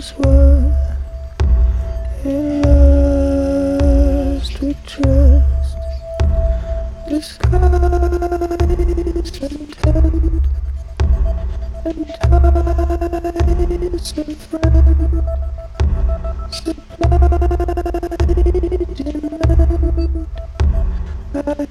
lovers were in lust we trust. Disguise intent and ties and friend supply demand I had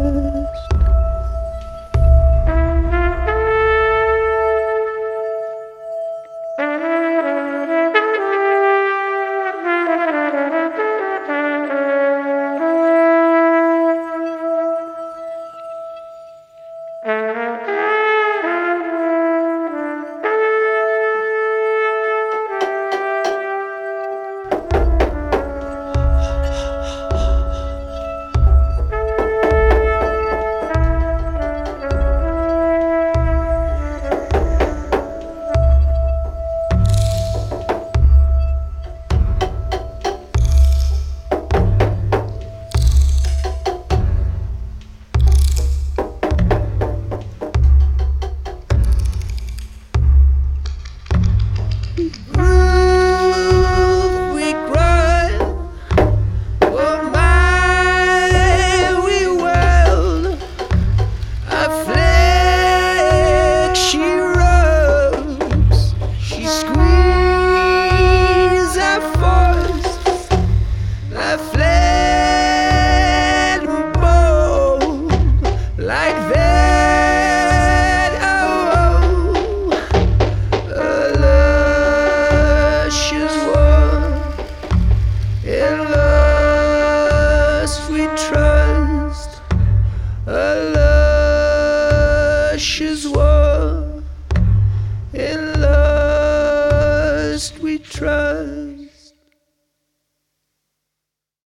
trust.